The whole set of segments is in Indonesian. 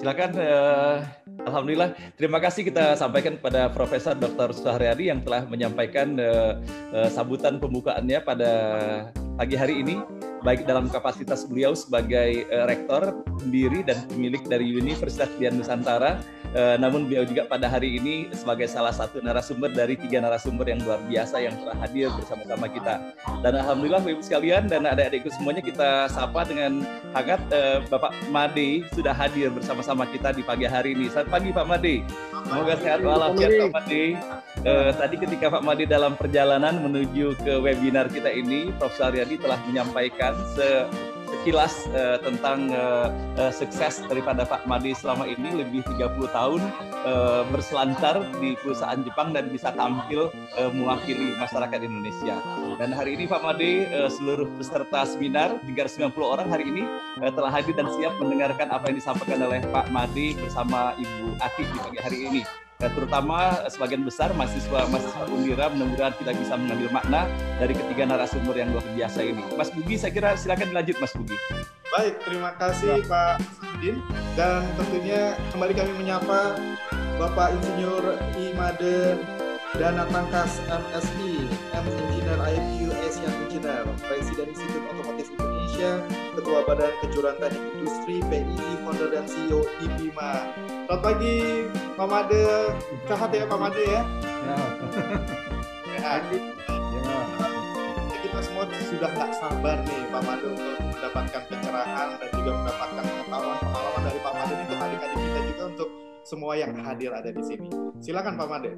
silakan. Uh, Alhamdulillah, terima kasih kita sampaikan kepada Profesor Dr. Suharyadi yang telah menyampaikan uh, uh, sambutan pembukaannya pada pagi hari ini baik dalam kapasitas beliau sebagai uh, rektor pendiri dan pemilik dari Universitas Dian Nusantara Uh, namun beliau juga pada hari ini sebagai salah satu narasumber dari tiga narasumber yang luar biasa yang telah hadir bersama-sama kita. Dan alhamdulillah Ibu sekalian dan adik-adikku semuanya kita sapa dengan hangat uh, Bapak Made sudah hadir bersama-sama kita di pagi hari ini. Selamat pagi Pak Made. Semoga sehat walafiat Pak Made. Uh, tadi ketika Pak Made dalam perjalanan menuju ke webinar kita ini, Prof. Saryadi telah menyampaikan se sekilas uh, tentang uh, uh, sukses daripada Pak Madi selama ini lebih 30 tahun uh, berselancar di perusahaan Jepang dan bisa tampil uh, mewakili masyarakat Indonesia. Dan hari ini Pak Madi uh, seluruh peserta seminar 390 orang hari ini uh, telah hadir dan siap mendengarkan apa yang disampaikan oleh Pak Madi bersama Ibu Ati di pagi hari ini. Nah, terutama sebagian besar mahasiswa mahasiswa Undira mudah-mudahan kita bisa mengambil makna dari ketiga narasumber yang luar biasa ini. Mas Bugi, saya kira silakan dilanjut Mas Bugi. Baik, terima kasih ya. Pak Sudin dan tentunya kembali kami menyapa Bapak Insinyur Imaden Dana Tangkas MSI, M Engineer IPU Asian Engineer, Presiden Institut Otomotif Indonesia, Ketua Badan Kejuruan Industri, PII, Founder dan CEO IBIMA. Selamat pagi, Pak Made. Sehat ya, Pak Made ya? Ya. Sehat. Ya. Kita semua sudah tak sabar nih, Pak Made, untuk mendapatkan pencerahan dan juga mendapatkan pengetahuan-pengalaman dari Pak Made untuk adik-adik kita juga untuk semua yang hadir ada di sini. Silakan Pak Made.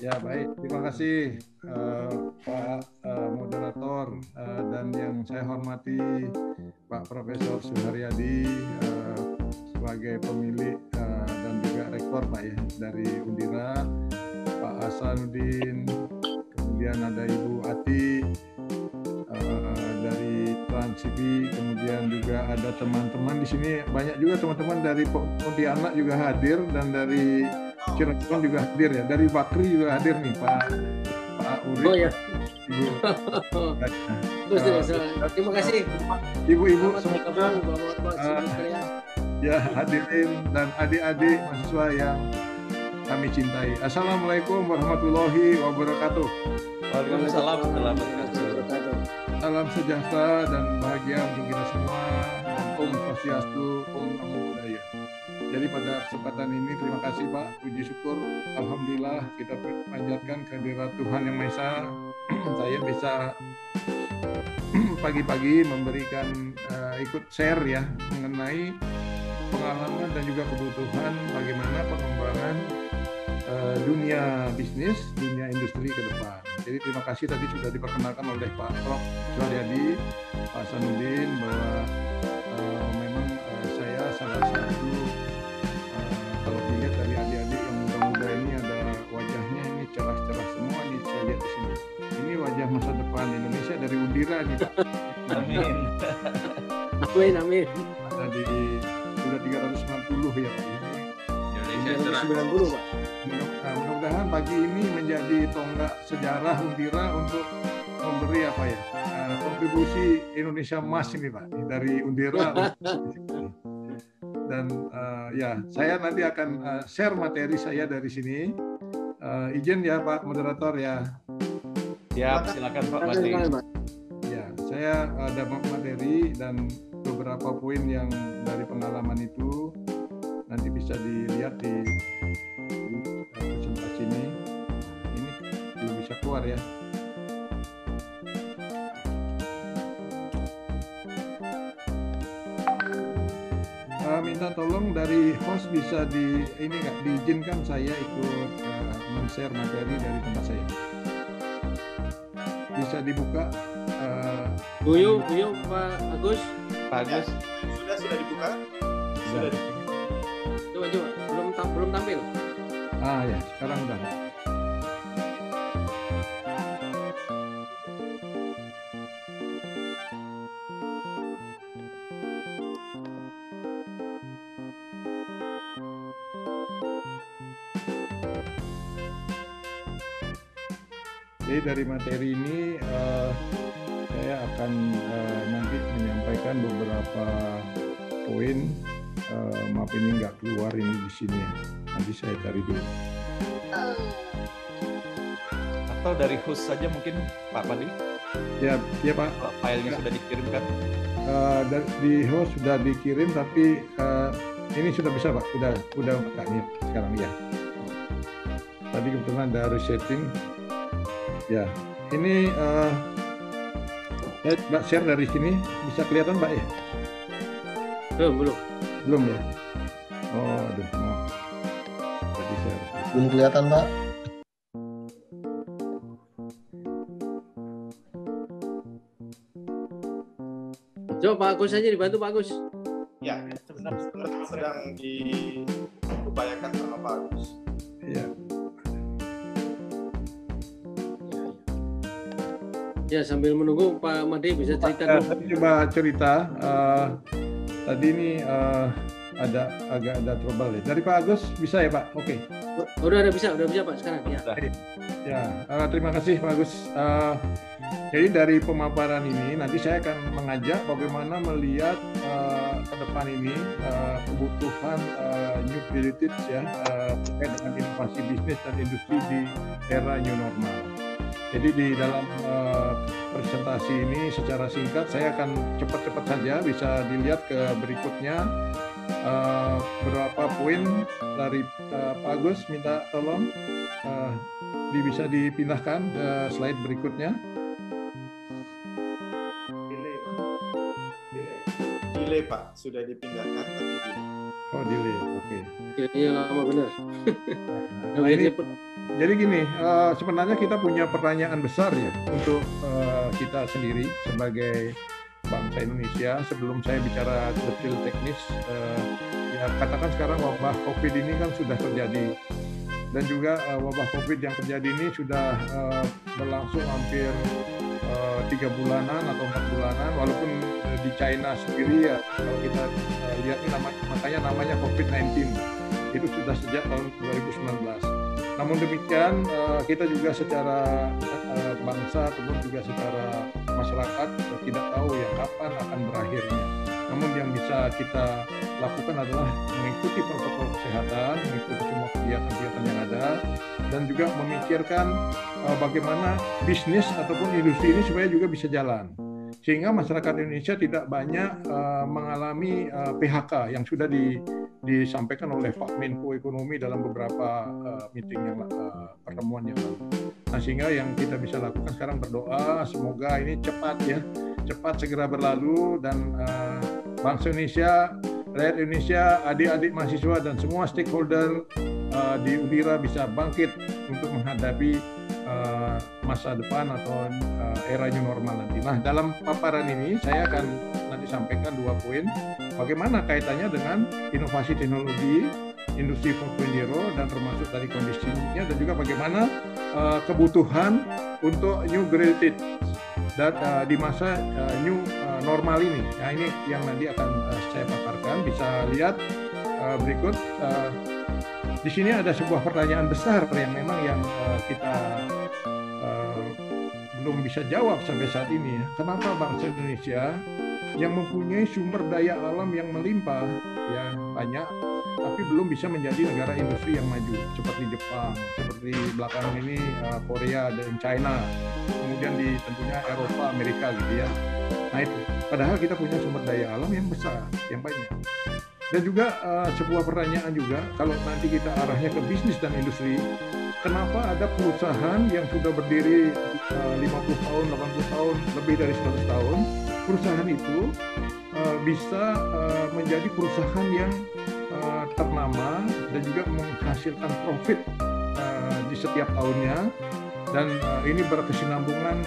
Ya baik, terima kasih uh, Pak uh, moderator uh, dan yang saya hormati Pak Profesor Suharyadi uh, sebagai pemilik uh, dan juga rektor Pak ya dari Undira, Pak Hasanuddin, kemudian ada Ibu Ati uh, dari Transibi, kemudian juga ada teman-teman di sini banyak juga teman-teman dari Pontianak juga hadir dan dari Cirebon juga hadir ya. Dari Bakri juga hadir nih Pak Pak Uri. Oh ya. Ibu. Terus, terus, terima kasih. Ibu-ibu semoga uh, ya hadirin dan adik-adik mahasiswa yang kami cintai. Assalamualaikum warahmatullahi wabarakatuh. Waalaikumsalam warahmatullahi wabarakatuh. Salam sejahtera dan bahagia untuk kita semua. Om Swastiastu, Om Namo Buddhaya. Jadi pada kesempatan ini terima kasih Pak, puji syukur, Alhamdulillah kita panjatkan kehadirat Tuhan Yang Maha Esa. Saya bisa pagi-pagi memberikan uh, ikut share ya mengenai pengalaman dan juga kebutuhan bagaimana pengembangan uh, dunia bisnis, dunia industri ke depan. Jadi terima kasih tadi sudah diperkenalkan oleh Pak Prof. Suharyadi, Pak Sanudin bahwa uh, memang uh, saya salah satu kalau dilihat dari adik-adik yang muda-muda ini ada wajahnya ini cerah-cerah semua nih saya lihat di sini. Ini wajah masa depan Indonesia dari Undira nih Pak. Amin. amin amin. Ada di sudah 390 ya Pak. Indonesia 90 Pak. Nah, mudah-mudahan pagi ini menjadi tonggak sejarah Undira untuk memberi apa ya uh, kontribusi Indonesia emas ini Pak dari Undira. Dan uh, ya saya nanti akan uh, share materi saya dari sini. Uh, izin ya Pak moderator ya. Ya silakan Pak Mati ya saya ada materi dan beberapa poin yang dari pengalaman itu nanti bisa dilihat di, di presentasi ini ini belum bisa keluar ya uh, minta tolong dari host bisa di ini nggak diizinkan saya ikut uh, men-share materi dari tempat saya. Bisa dibuka. Uh, Buyu, Buyu, Pak Agus. Pak Agus. Ya, sudah sudah dibuka. Sudah dibuka. Coba coba, belum belum tampil. Ah ya, sekarang udah. Jadi dari materi ini uh, saya akan uh, nanti menyampaikan beberapa poin uh, maaf ini nggak keluar ini di sini ya. Nanti saya cari dulu. Atau dari host saja mungkin Pak Mandi? Ya, ya Pak. Filenya ya. sudah dikirimkan? Uh, di host sudah dikirim, tapi uh, ini sudah bisa Pak. Sudah, sudah buka nih sekarang ya. Tadi kebetulan ada resetting. Ya, ini uh, ya, Mbak share dari sini bisa kelihatan Mbak ya? Belum, belum. Belum ya? Oh, aduh, maaf. Tadi saya belum kelihatan Mbak. Coba Pak Agus saja dibantu Pak Agus. Ya, sebenarnya sedang diupayakan sama Pak Agus. Ya sambil menunggu Pak Made bisa cerita uh, Coba cerita. Uh, tadi ini uh, ada agak ada trouble ya. Dari Pak Agus bisa ya Pak? Oke. Okay. Udah ada bisa, udah bisa Pak sekarang ya. Ya, uh, terima kasih Pak Agus. Uh, jadi dari pemaparan ini nanti saya akan mengajak bagaimana melihat uh, ke depan ini uh, kebutuhan uh, new heritage ya uh, terkait dengan inovasi bisnis dan industri di era new normal. Jadi di dalam uh, presentasi ini secara singkat saya akan cepat-cepat saja bisa dilihat ke berikutnya uh, beberapa poin dari uh, Pak Agus minta tolong uh, di, bisa dipindahkan ke slide berikutnya. Delay Pak, sudah dipindahkan tapi delay. Oh delay, oke. Okay. Iya lama benar. nah, ini, jadi gini, uh, sebenarnya kita punya pertanyaan besar ya untuk uh, kita sendiri sebagai bangsa Indonesia. Sebelum saya bicara detail teknis, uh, ya katakan sekarang wabah COVID ini kan sudah terjadi. Dan juga uh, wabah COVID yang terjadi ini sudah uh, berlangsung hampir tiga bulanan atau empat bulanan, walaupun di China sendiri ya kalau kita uh, lihat ini nama, makanya namanya COVID-19 itu sudah sejak tahun 2019 namun demikian eh, kita juga secara eh, bangsa ataupun juga secara masyarakat tidak tahu ya kapan akan berakhirnya. Namun yang bisa kita lakukan adalah mengikuti protokol kesehatan, mengikuti semua kegiatan-kegiatan yang ada, dan juga memikirkan eh, bagaimana bisnis ataupun industri ini supaya juga bisa jalan sehingga masyarakat Indonesia tidak banyak mengalami PHK yang sudah di, disampaikan oleh Pak Menko Ekonomi dalam beberapa uh, meeting yang uh, pertemuan yang lalu. Nah, sehingga yang kita bisa lakukan sekarang berdoa semoga ini cepat ya, cepat segera berlalu dan uh, bangsa Indonesia, rakyat Indonesia, adik-adik mahasiswa dan semua stakeholder uh, di Udira bisa bangkit untuk menghadapi masa depan atau era new normal nanti. Nah, dalam paparan ini saya akan nanti sampaikan dua poin bagaimana kaitannya dengan inovasi teknologi industri 4.0 dan termasuk dari kondisinya dan juga bagaimana uh, kebutuhan untuk new graded dan uh, di masa uh, new uh, normal ini. Nah, ini yang nanti akan uh, saya paparkan. Bisa lihat uh, berikut uh, di sini ada sebuah pertanyaan besar yang memang yang uh, kita belum bisa jawab sampai saat ini ya. Kenapa bangsa Indonesia yang mempunyai sumber daya alam yang melimpah ya banyak tapi belum bisa menjadi negara industri yang maju seperti Jepang, seperti belakangan ini uh, Korea dan China, kemudian di tentunya Eropa, Amerika gitu ya. Nah itu, padahal kita punya sumber daya alam yang besar, yang banyak. Dan juga uh, sebuah pertanyaan juga, kalau nanti kita arahnya ke bisnis dan industri, kenapa ada perusahaan yang sudah berdiri uh, 50 tahun, 80 tahun, lebih dari 100 tahun, perusahaan itu uh, bisa uh, menjadi perusahaan yang ternama dan juga menghasilkan profit di setiap tahunnya dan ini berkesinambungan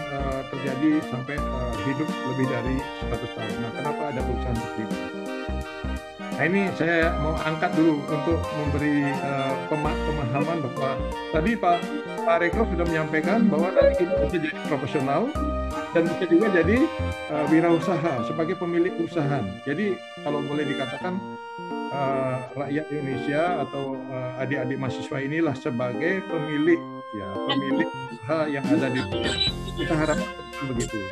terjadi sampai hidup lebih dari 100 tahun. Nah, kenapa ada perusahaan seperti itu? Nah ini saya mau angkat dulu untuk memberi uh, pemahaman bahwa tadi Pak Pak Rekro sudah menyampaikan bahwa nanti kita bisa jadi profesional dan bisa juga jadi uh, wirausaha sebagai pemilik perusahaan. Jadi kalau boleh dikatakan uh, rakyat Indonesia atau uh, adik-adik mahasiswa inilah sebagai pemilik ya pemilik usaha yang ada di kita harapkan begitu.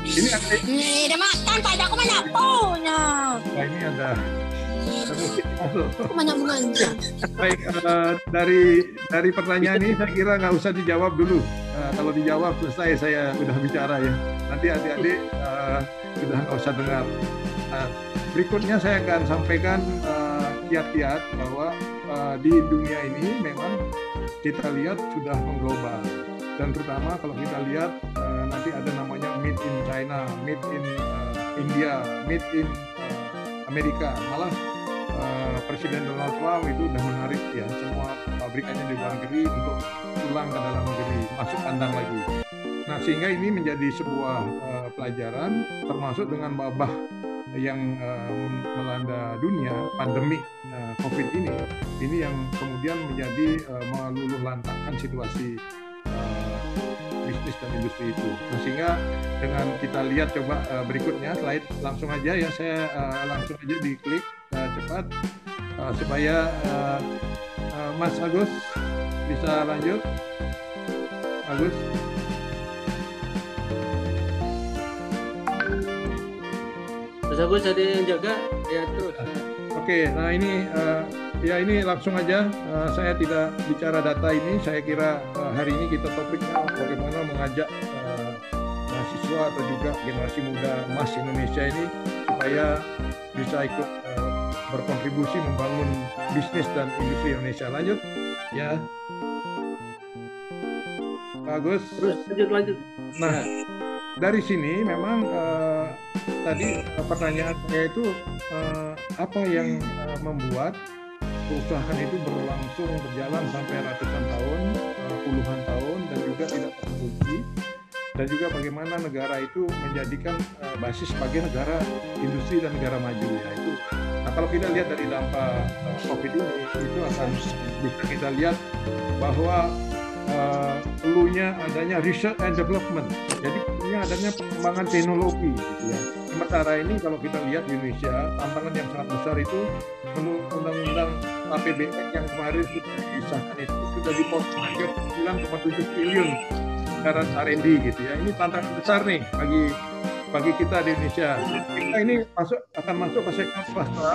Ini ada Ini makan padaku mana punya. Nah, ini ada banyak bunganya? Baik, uh, dari dari pertanyaan ini saya kira nggak usah dijawab dulu. Uh, kalau dijawab selesai saya sudah bicara ya. Nanti adik-adik uh, sudah nggak usah dengar. Nah, berikutnya saya akan sampaikan kiat-kiat uh, bahwa uh, di dunia ini memang kita lihat sudah mengglobal dan terutama kalau kita lihat uh, nanti ada namanya made in China, made in uh, India, made in uh, Amerika. Malah uh, Presiden Donald Trump itu sudah menarik ya semua pabrikannya di luar negeri untuk pulang ke dalam negeri, masuk kandang lagi. Nah sehingga ini menjadi sebuah uh, pelajaran termasuk dengan wabah yang uh, melanda dunia pandemi uh, COVID ini, ini yang kemudian menjadi uh, meluluh lantakan situasi bisnis dan industri itu. Nah, sehingga dengan kita lihat coba uh, berikutnya slide langsung aja ya saya uh, langsung aja diklik uh, cepat uh, supaya uh, uh, Mas Agus bisa lanjut. Agus. Mas Agus ada yang jaga ya terus. Oke, okay, nah ini uh, Ya ini langsung aja uh, saya tidak bicara data ini. Saya kira uh, hari ini kita topiknya bagaimana mengajak uh, mahasiswa atau juga generasi muda emas Indonesia ini supaya bisa ikut uh, berkontribusi membangun bisnis dan industri Indonesia. Lanjut, ya. Bagus. Terus lanjut lanjut. Nah, dari sini memang uh, tadi pertanyaan saya itu uh, apa yang uh, membuat perusahaan itu berlangsung berjalan sampai ratusan tahun, puluhan tahun dan juga tidak terbukti dan juga bagaimana negara itu menjadikan uh, basis sebagai negara industri dan negara maju ya itu. Nah kalau kita lihat dari dampak uh, COVID ini itu akan bisa kita lihat bahwa uh, perlunya adanya research and development. Jadi perlunya adanya pengembangan teknologi gitu ya. Sementara ini kalau kita lihat di Indonesia tantangan yang sangat besar itu menurut undang-undang APBN yang kemarin sudah disahkan itu sudah dipotong 9,7 triliun anggaran R&D gitu ya. Ini tantangan besar nih bagi bagi kita di Indonesia. Kita ini masuk akan masuk ke sektor swasta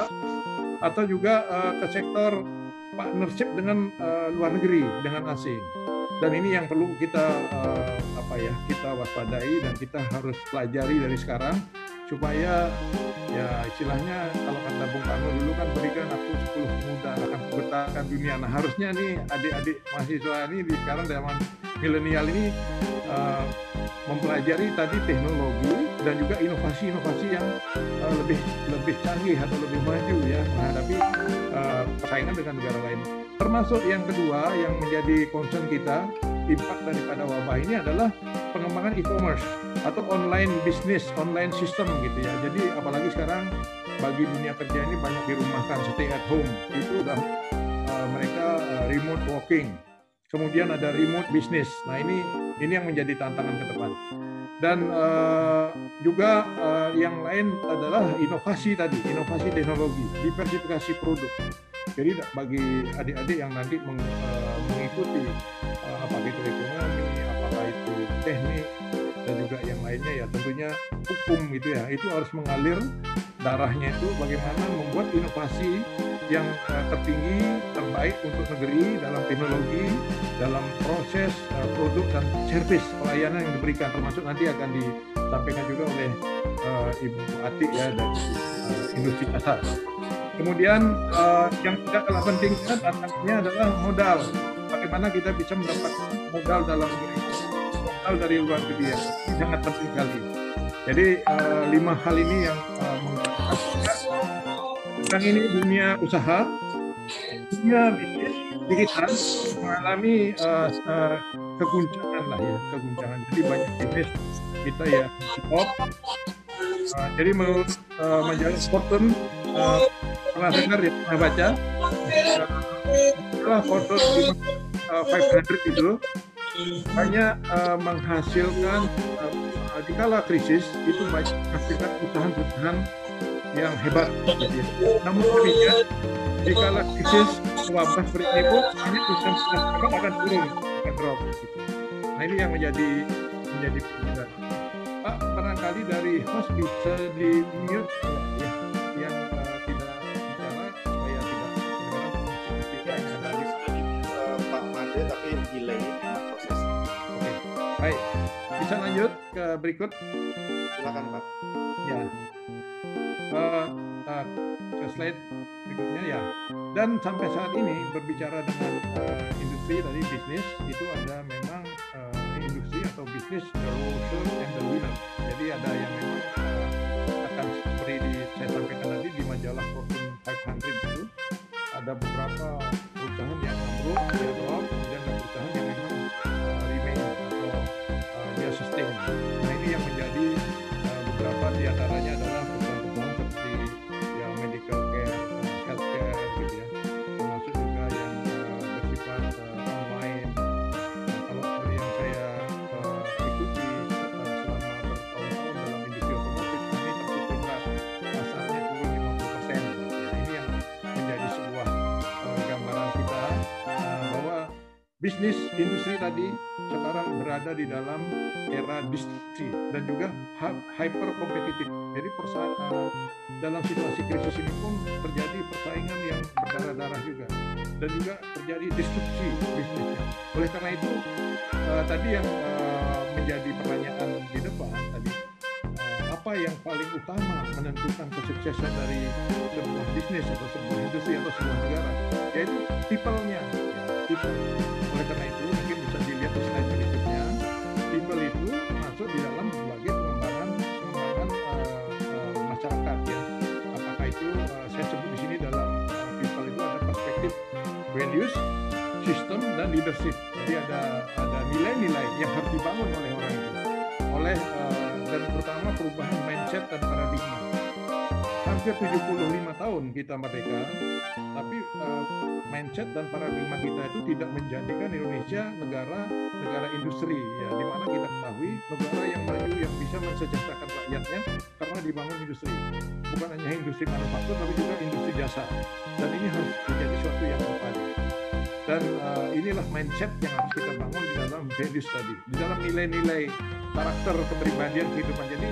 atau juga uh, ke sektor partnership dengan uh, luar negeri dengan asing. Dan ini yang perlu kita uh, apa ya kita waspadai dan kita harus pelajari dari sekarang supaya ya istilahnya kalau kata Bung Karno dulu kan berikan aku 10 pemuda akan bertahan dunia. Nah harusnya nih adik-adik mahasiswa ini di sekarang zaman milenial ini uh, mempelajari tadi teknologi dan juga inovasi-inovasi yang uh, lebih lebih canggih atau lebih maju ya menghadapi uh, persaingan dengan negara lain. Termasuk yang kedua yang menjadi concern kita impact daripada wabah ini adalah pengembangan e-commerce atau online bisnis, online system gitu ya. Jadi apalagi sekarang bagi dunia kerja ini banyak dirumahkan, stay at home. Itu udah uh, mereka uh, remote working. Kemudian ada remote business. Nah ini ini yang menjadi tantangan ke depan. Dan uh, juga uh, yang lain adalah inovasi tadi, inovasi teknologi, diversifikasi produk. Jadi bagi adik-adik yang nanti meng, uh, mengikuti uh, apakah itu ekonomi, apakah itu teknik, dan juga yang lainnya ya tentunya hukum gitu ya itu harus mengalir darahnya itu bagaimana membuat inovasi yang uh, tertinggi terbaik untuk negeri dalam teknologi dalam proses uh, produk dan servis pelayanan yang diberikan termasuk nanti akan disampaikan juga oleh uh, Ibu Atik ya dari uh, industri jasa. Kemudian uh, yang tidak kalah penting tantangannya adalah modal. Bagaimana kita bisa mendapatkan modal dalam dari luar negeri ya. Sangat penting sekali. Jadi uh, lima hal ini yang uh, sekarang ini dunia usaha, dunia bisnis digital mengalami uh, uh, keguncangan lah ya, keguncangan. Jadi banyak bisnis kita ya stop. Uh, jadi menurut uh, majalah Fortune uh, pernah dengar ya, pernah baca setelah uh, Fortune uh, 500 itu hanya uh, menghasilkan uh, di kala krisis itu banyak menghasilkan perusahaan-perusahaan yang hebat. Namun demikian di kala krisis wabah ini pun hanya perusahaan-perusahaan hebat akan turun akan drop. Nah ini yang menjadi menjadi perbedaan. Pak barangkali dari host bisa di mute lanjut ke berikut. Silakan Pak. Ya. Uh, uh, ke slide berikutnya ya. Dan sampai saat ini berbicara dengan uh, industri tadi bisnis itu ada memang uh, industri atau bisnis the loser and the winner. Jadi ada yang memang uh, akan seperti di, saya sampaikan tadi di majalah Fortune 500 itu ada beberapa perusahaan yang ambruk, bisnis industri tadi sekarang berada di dalam era disrupsi dan juga hy- hyper kompetitif. Jadi uh, dalam situasi krisis ini pun terjadi persaingan yang berdarah-darah juga dan juga terjadi disrupsi bisnisnya. Oleh karena itu uh, tadi yang uh, menjadi pertanyaan di depan tadi uh, apa yang paling utama menentukan kesuksesan dari sebuah bisnis atau sebuah industri atau sebuah negara yaitu people-nya ya, people. Sistem dan leadership. Jadi ada ada nilai-nilai yang harus dibangun oleh orang itu. Oleh uh, dan terutama perubahan mindset dan paradigma. Hampir 75 tahun kita merdeka, tapi uh, mindset dan paradigma kita itu tidak menjadikan Indonesia negara negara industri ya di mana kita ketahui negara yang maju yang bisa mensejahterakan rakyatnya karena dibangun industri bukan hanya industri manufaktur tapi juga industri jasa dan ini harus menjadi suatu yang terpadu dan uh, inilah mindset yang harus kita bangun di dalam values tadi. Di dalam nilai-nilai karakter kepribadian kehidupan. Jadi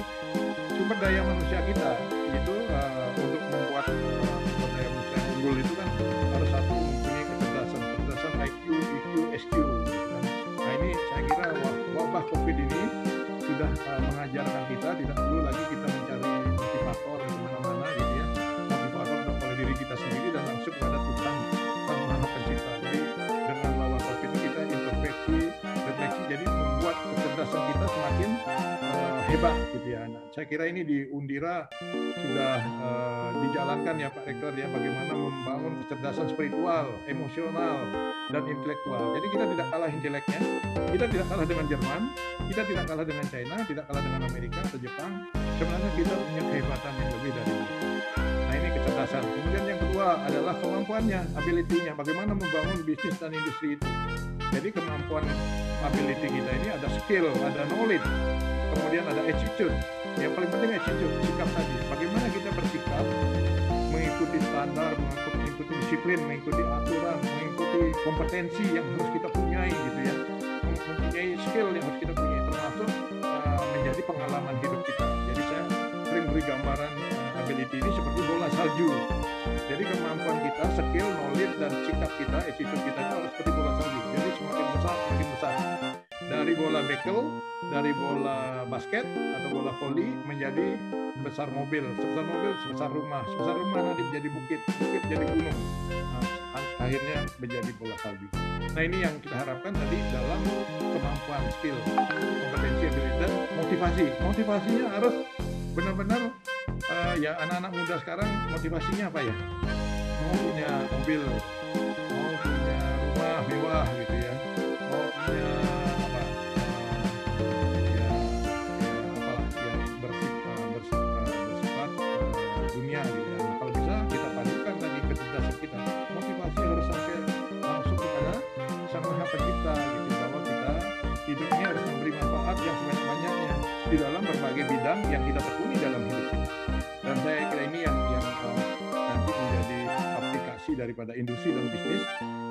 sumber daya manusia kita itu uh, untuk membuat sumber daya manusia yang unggul itu kan harus satu mempunyai kecerdasan. Kecerdasan IQ, EQ, SQ gitu kan. Nah ini saya kira wab- wabah COVID ini sudah uh, mengajarkan kita tidak perlu lagi kita mencari motivator di kecerdasan kita semakin uh, hebat gitu ya. Nah, saya kira ini di Undira sudah uh, dijalankan ya Pak Rektor ya bagaimana membangun kecerdasan spiritual, emosional dan intelektual. Jadi kita tidak kalah inteleknya, kita tidak kalah dengan Jerman, kita tidak kalah dengan China, tidak kalah dengan Amerika atau Jepang. Sebenarnya kita punya kehebatan yang lebih dari mereka. Nah ini kecerdasan. Kemudian yang kedua adalah kemampuannya, ability-nya. Bagaimana membangun bisnis dan industri itu. Jadi kemampuan ability kita ini ada skill, ada knowledge, kemudian ada attitude. Yang paling penting attitude, sikap tadi. Bagaimana kita bersikap mengikuti standar, mengikuti, disiplin, mengikuti aturan, mengikuti kompetensi yang harus kita punyai gitu ya. Mem- Mempunyai skill yang harus kita punyai termasuk uh, menjadi pengalaman hidup kita. Jadi saya sering beri gambaran uh, ability ini seperti bola salju. Jadi kemampuan kita, skill, knowledge dan sikap kita, attitude kita itu harus seperti Dari bola bekel, dari bola basket atau bola voli menjadi besar mobil, sebesar mobil sebesar rumah, sebesar rumah nanti menjadi bukit, bukit jadi gunung. Nah, ak- akhirnya menjadi bola salju. Nah ini yang kita harapkan tadi dalam kemampuan skill, kompetensi, ability motivasi. Motivasinya harus benar-benar eh, ya anak-anak muda sekarang motivasinya apa ya? Mau punya mobil, mau punya rumah mewah gitu ya, hidupnya harus memberi manfaat yang sebanyak-banyaknya di dalam berbagai bidang yang kita tekuni dalam hidup kita. Dan saya kira ini yang yang eh, nanti menjadi aplikasi daripada industri dan bisnis.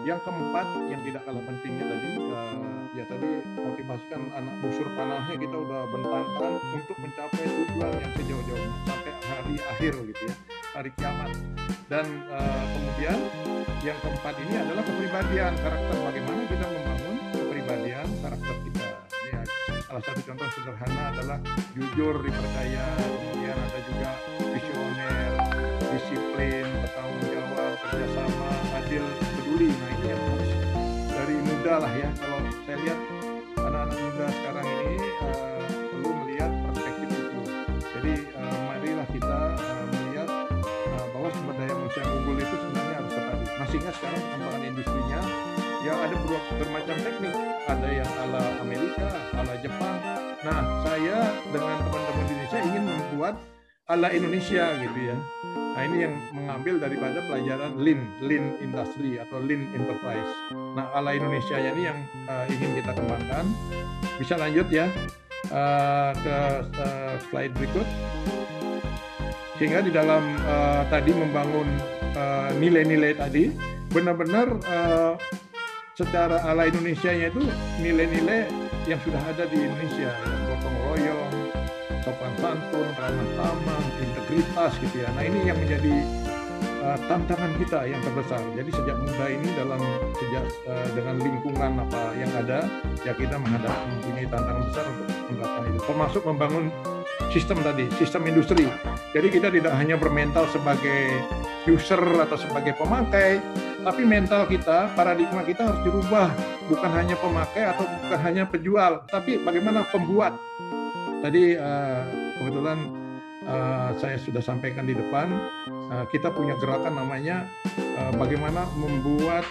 Yang keempat yang tidak kalah pentingnya tadi eh, ya tadi motivasikan anak busur panahnya kita udah bentangkan untuk mencapai tujuan yang sejauh-jauhnya sampai hari akhir gitu ya hari kiamat dan eh, kemudian yang keempat ini adalah kepribadian karakter bagaimana kita membangun kita ya contoh sederhana adalah jujur, dipercaya, kemudian ada juga visioner, disiplin, bertanggung jawab, kerjasama, adil, peduli. Nah ini yang harus dari muda lah ya. Kalau saya lihat anak-anak muda sekarang ini uh, yang ada bermacam teknik. Ada yang ala Amerika, ala Jepang. Nah, saya dengan teman-teman Indonesia ingin membuat ala Indonesia gitu ya. Nah ini yang mengambil daripada pelajaran Lean, Lean Industry atau Lean Enterprise. Nah ala Indonesia ini yang uh, ingin kita kembangkan. Bisa lanjut ya uh, ke uh, slide berikut. Sehingga di dalam uh, tadi membangun nilai-nilai uh, tadi benar-benar uh, secara ala Indonesia-nya itu nilai-nilai yang sudah ada di Indonesia, ya, gotong royong, sopan santun, ramah tamah, integritas gitu ya. Nah ini yang menjadi uh, tantangan kita yang terbesar. Jadi sejak muda ini dalam sejak uh, dengan lingkungan apa yang ada, ya kita menghadapi mempunyai tantangan besar untuk menerapkan itu. Termasuk membangun sistem tadi, sistem industri. Jadi kita tidak hanya bermental sebagai user atau sebagai pemakai, tapi mental kita, paradigma kita harus dirubah. Bukan hanya pemakai atau bukan hanya penjual, tapi bagaimana pembuat. Tadi uh, kebetulan uh, saya sudah sampaikan di depan, uh, kita punya gerakan namanya bagaimana membuat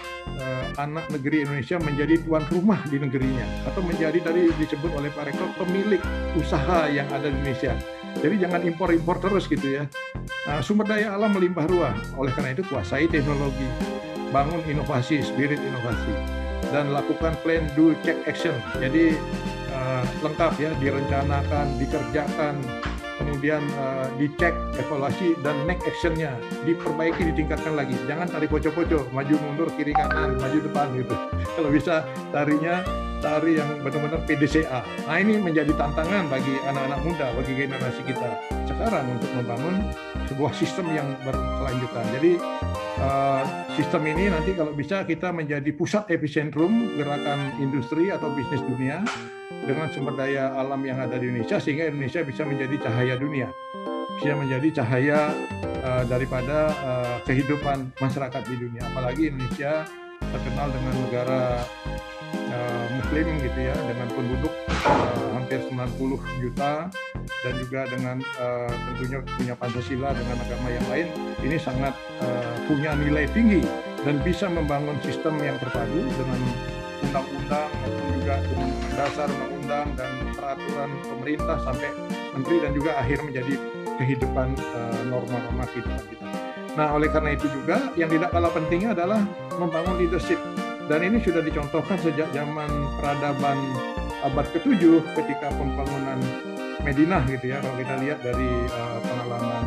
anak negeri Indonesia menjadi tuan rumah di negerinya atau menjadi tadi disebut oleh Pak Rektor pemilik usaha yang ada di Indonesia. Jadi jangan impor-impor terus gitu ya. Uh, sumber daya alam melimpah ruah. Oleh karena itu kuasai teknologi, bangun inovasi, spirit inovasi, dan lakukan plan, do, check, action. Jadi uh, lengkap ya, direncanakan, dikerjakan, kemudian uh, dicek, evaluasi, dan next actionnya diperbaiki, ditingkatkan lagi. Jangan tarik poco-poco, maju mundur, kiri kanan, maju depan gitu. Kalau bisa tarinya tari yang benar-benar PDCA. Nah ini menjadi tantangan bagi anak-anak muda, bagi generasi kita sekarang untuk membangun sebuah sistem yang berkelanjutan. Jadi uh, sistem ini nanti kalau bisa kita menjadi pusat epicentrum gerakan industri atau bisnis dunia dengan sumber daya alam yang ada di Indonesia sehingga Indonesia bisa menjadi cahaya dunia, bisa menjadi cahaya uh, daripada uh, kehidupan masyarakat di dunia. Apalagi Indonesia terkenal dengan negara uh, Muslim gitu ya, dengan penduduk uh, hampir 90 juta dan juga dengan uh, tentunya punya Pancasila dengan agama yang lain, ini sangat uh, punya nilai tinggi dan bisa membangun sistem yang terpadu dengan undang-undang dasar undang-undang dan peraturan pemerintah sampai menteri dan juga akhir menjadi kehidupan uh, norma-norma kehidupan kita. Nah, oleh karena itu juga yang tidak kalah pentingnya adalah membangun leadership dan ini sudah dicontohkan sejak zaman peradaban abad ke-7 ketika pembangunan Medina gitu ya kalau kita lihat dari uh, pengalaman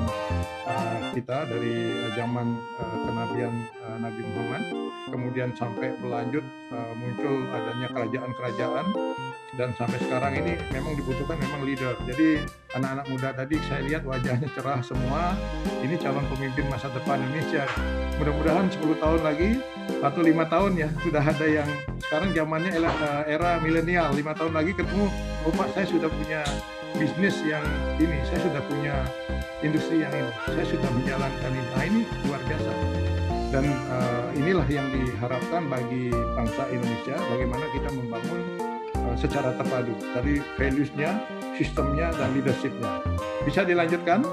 uh, kita dari uh, zaman uh, kenabian uh, Nabi Muhammad kemudian sampai berlanjut uh, muncul adanya kerajaan-kerajaan. Dan sampai sekarang ini memang dibutuhkan memang leader. Jadi anak-anak muda tadi saya lihat wajahnya cerah semua. Ini calon pemimpin masa depan Indonesia. Mudah-mudahan 10 tahun lagi atau lima tahun ya sudah ada yang sekarang zamannya era, era milenial. Lima tahun lagi ketemu oh saya sudah punya bisnis yang ini, saya sudah punya industri yang ini, saya sudah menjalankan ini. Nah ini luar biasa. Dan uh, inilah yang diharapkan bagi bangsa Indonesia, bagaimana kita membangun uh, secara terpadu. Tadi values-nya, sistemnya, dan leadership-nya. Bisa dilanjutkan.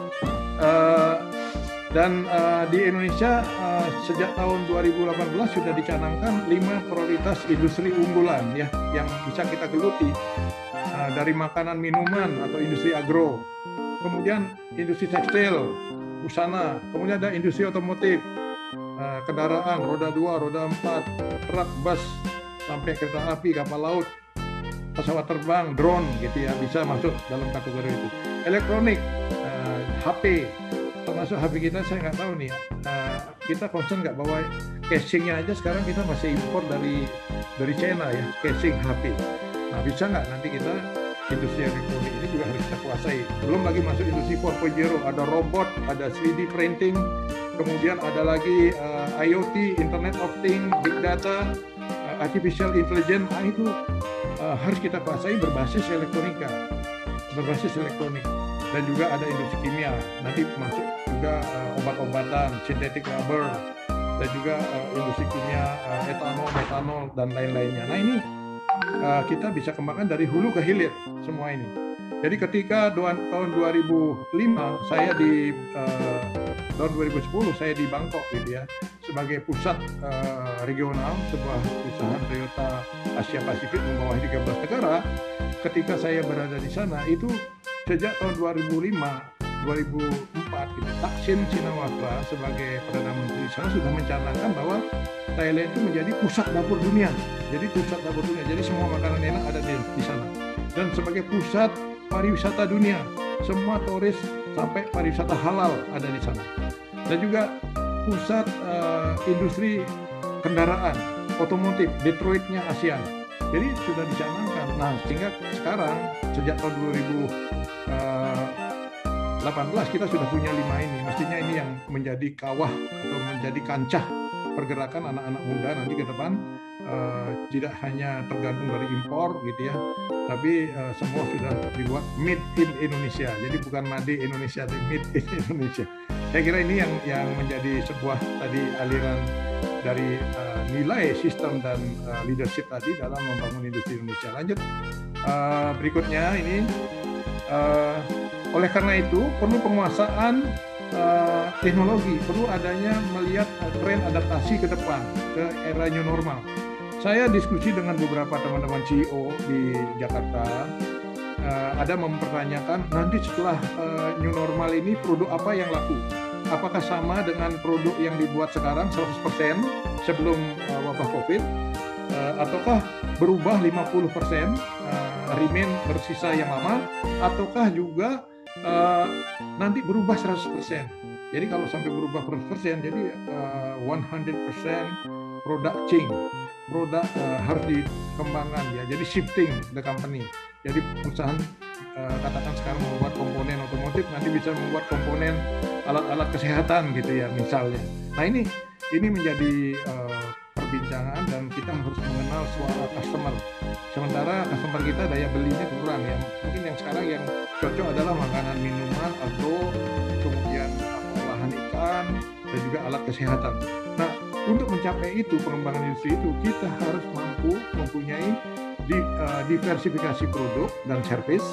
Uh, dan uh, di Indonesia uh, sejak tahun 2018 sudah dicanangkan lima prioritas industri unggulan ya yang bisa kita geluti uh, dari makanan minuman atau industri agro, kemudian industri tekstil, busana, kemudian ada industri otomotif, uh, kendaraan roda dua, roda empat, truk, bus, sampai kereta api, kapal laut, pesawat terbang, drone gitu ya bisa masuk dalam kategori itu. Elektronik, uh, HP, termasuk HP kita saya nggak tahu nih uh, kita concern nggak bahwa casingnya aja sekarang kita masih impor dari dari China ya casing HP nah bisa nggak nanti kita industri elektronik ini juga harus kita kuasai. Belum lagi masuk industri 4.0 ada robot ada 3D printing kemudian ada lagi uh, IoT Internet of Things Big Data uh, artificial intelligence nah itu uh, harus kita kuasai berbasis elektronika, berbasis elektronik dan juga ada industri kimia. Nanti masuk juga uh, obat-obatan, synthetic rubber dan juga uh, industri kimia, uh, etanol, metanol dan lain-lainnya. Nah ini uh, kita bisa kembangkan dari hulu ke hilir semua ini. Jadi ketika tahun 2005 saya di uh, tahun 2010 saya di Bangkok gitu ya sebagai pusat uh, regional sebuah perusahaan Toyota Asia Pasifik membawahi 13 negara. Ketika saya berada di sana itu sejak tahun 2005 2004 gitu, Taksin Shinawatra sebagai Perdana Menteri sana sudah mencanangkan bahwa Thailand itu menjadi pusat dapur dunia. Jadi pusat dapur dunia. Jadi semua makanan enak ada di, di sana. Dan sebagai pusat pariwisata dunia, semua turis sampai pariwisata halal ada di sana. Dan juga pusat uh, industri kendaraan otomotif Detroitnya ASEAN. Jadi sudah dicanangkan. Nah, sehingga sekarang sejak tahun 2018 kita sudah punya lima ini. Mestinya ini yang menjadi kawah atau menjadi kancah pergerakan anak-anak muda nanti ke depan uh, tidak hanya tergantung dari impor gitu ya, tapi uh, semua sudah dibuat made in Indonesia. Jadi bukan made Indonesia, tapi made in Indonesia. Saya kira ini yang yang menjadi sebuah tadi aliran dari uh, nilai sistem dan uh, leadership tadi dalam membangun industri Indonesia. Lanjut uh, berikutnya ini. Uh, oleh karena itu perlu penguasaan uh, teknologi, perlu adanya melihat tren adaptasi ke depan ke era new normal. Saya diskusi dengan beberapa teman-teman CEO di Jakarta, uh, ada mempertanyakan nanti setelah uh, new normal ini produk apa yang laku? Apakah sama dengan produk yang dibuat sekarang 100% sebelum uh, wabah COVID? Ataukah berubah 50% uh, remain bersisa yang lama ataukah juga nanti berubah 100%. Jadi kalau sampai berubah 100%, jadi uh, 100% produk change, produk uh, harus dikembangkan ya. Jadi shifting the company. Jadi perusahaan uh, katakan sekarang membuat komponen otomotif, nanti bisa membuat komponen alat-alat kesehatan gitu ya misalnya. Nah ini ini menjadi uh, perbincangan dan kita harus mengenal suara customer. Sementara customer kita daya belinya kurang ya. Mungkin yang sekarang yang cocok adalah makanan minuman, olahan ikan dan juga alat kesehatan. Nah, untuk mencapai itu pengembangan industri itu kita harus mampu mempunyai di, uh, diversifikasi produk dan service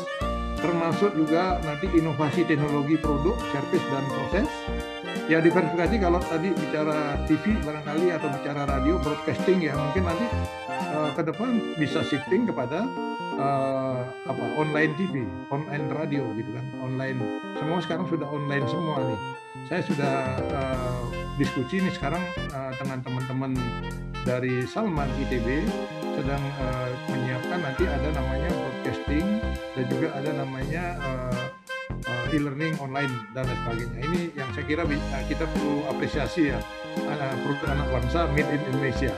termasuk juga nanti inovasi teknologi produk, service dan proses ya diversifikasi kalau tadi bicara TV barangkali atau bicara radio broadcasting ya mungkin nanti uh, ke depan bisa shifting kepada uh, apa online TV, online radio gitu kan, online semua sekarang sudah online semua nih. Saya sudah uh, diskusi nih sekarang uh, dengan teman-teman dari Salman ITB sedang uh, menyiapkan nanti ada namanya broadcasting dan juga ada namanya uh, e-learning online dan lain sebagainya. Ini yang saya kira uh, kita perlu apresiasi ya uh, produk anak bangsa made in Indonesia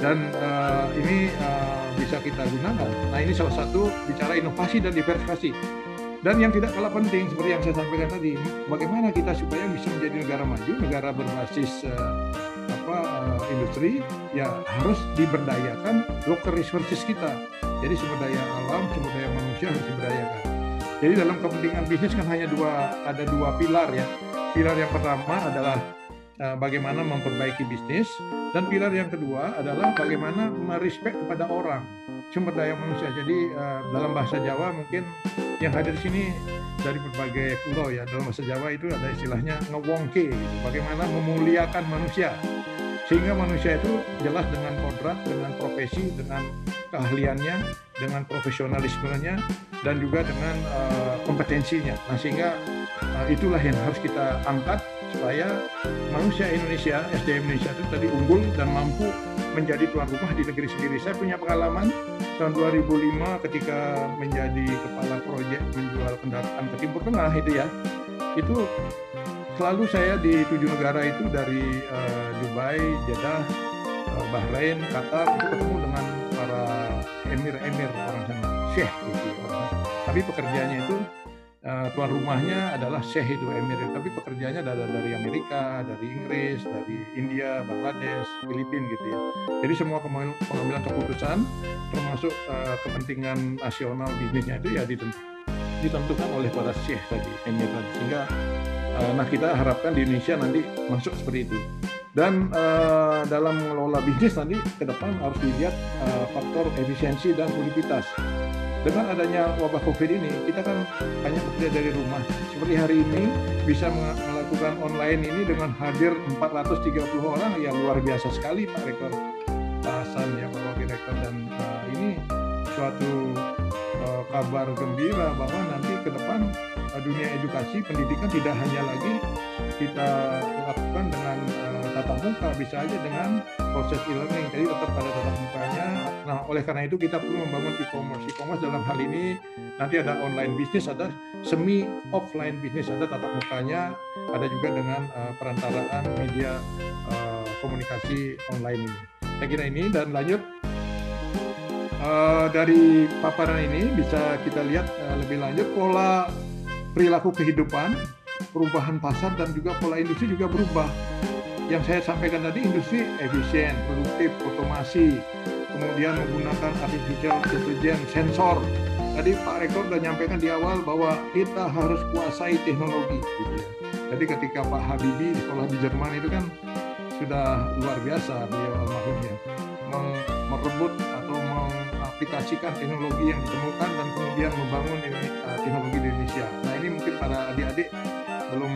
dan uh, ini uh, bisa kita gunakan. Nah ini salah satu bicara inovasi dan diversifikasi. Dan yang tidak kalah penting seperti yang saya sampaikan tadi, bagaimana kita supaya bisa menjadi negara maju, negara berbasis uh, apa uh, industri, ya harus diberdayakan local resources kita. Jadi sumber daya alam, sumber daya manusia harus diberdayakan. Jadi dalam kepentingan bisnis kan hanya dua ada dua pilar ya. Pilar yang pertama adalah uh, bagaimana memperbaiki bisnis dan pilar yang kedua adalah bagaimana merespek kepada orang sumber daya manusia. Jadi dalam bahasa Jawa mungkin yang hadir di sini dari berbagai pulau ya. Dalam bahasa Jawa itu ada istilahnya ngewongke, gitu. bagaimana memuliakan manusia sehingga manusia itu jelas dengan kodrat, dengan profesi, dengan keahliannya, dengan profesionalismenya, dan juga dengan uh, kompetensinya. Nah, sehingga uh, itulah yang harus kita angkat supaya manusia Indonesia, SDM Indonesia itu tadi unggul dan mampu menjadi tuan rumah di negeri sendiri. Saya punya pengalaman tahun 2005 ketika menjadi kepala proyek menjual kendaraan ke Timur Tengah itu ya, itu selalu saya di tujuh negara itu dari uh, Dubai, Jeddah, uh, Bahrain, Qatar itu ketemu dengan para emir-emir orang sana, syekh gitu. Tapi pekerjaannya itu tuan rumahnya adalah Syekh itu Emirat, tapi pekerjaannya ada dari Amerika, dari Inggris, dari India, Bangladesh, Filipina gitu ya. Jadi semua pengambilan keputusan termasuk uh, kepentingan nasional bisnisnya itu ya ditentukan oleh para Syekh tadi Emirat sehingga uh, nah kita harapkan di Indonesia nanti masuk seperti itu. Dan uh, dalam mengelola bisnis nanti ke depan harus dilihat uh, faktor efisiensi dan produktivitas dengan adanya wabah COVID ini, kita kan hanya bekerja dari rumah. Seperti hari ini bisa melakukan online ini dengan hadir 430 orang yang luar biasa sekali Pak Rektor Pak Hasan ya Pak Wakil Rektor dan uh, ini suatu uh, kabar gembira bahwa nanti ke depan uh, dunia edukasi pendidikan tidak hanya lagi kita lakukan dengan uh, tatap muka, bisa aja dengan proses e-learning. Jadi tetap pada tatap mukanya Nah, oleh karena itu kita perlu membangun e-commerce. E-commerce dalam hal ini nanti ada online bisnis, ada semi offline bisnis, ada tatap mukanya, ada juga dengan uh, perantaraan media uh, komunikasi online ini. Saya kira ini dan lanjut uh, dari paparan ini bisa kita lihat uh, lebih lanjut pola perilaku kehidupan, perubahan pasar dan juga pola industri juga berubah. Yang saya sampaikan tadi industri efisien, produktif, otomasi, kemudian menggunakan artificial intelligence sensor. Tadi Pak Rektor sudah nyampaikan di awal bahwa kita harus kuasai teknologi. Gitu ya. Jadi ketika Pak Habibie sekolah di Jerman itu kan sudah luar biasa beliau almarhumnya merebut atau mengaplikasikan teknologi yang ditemukan dan kemudian membangun uh, teknologi di Indonesia. Nah ini mungkin para adik-adik belum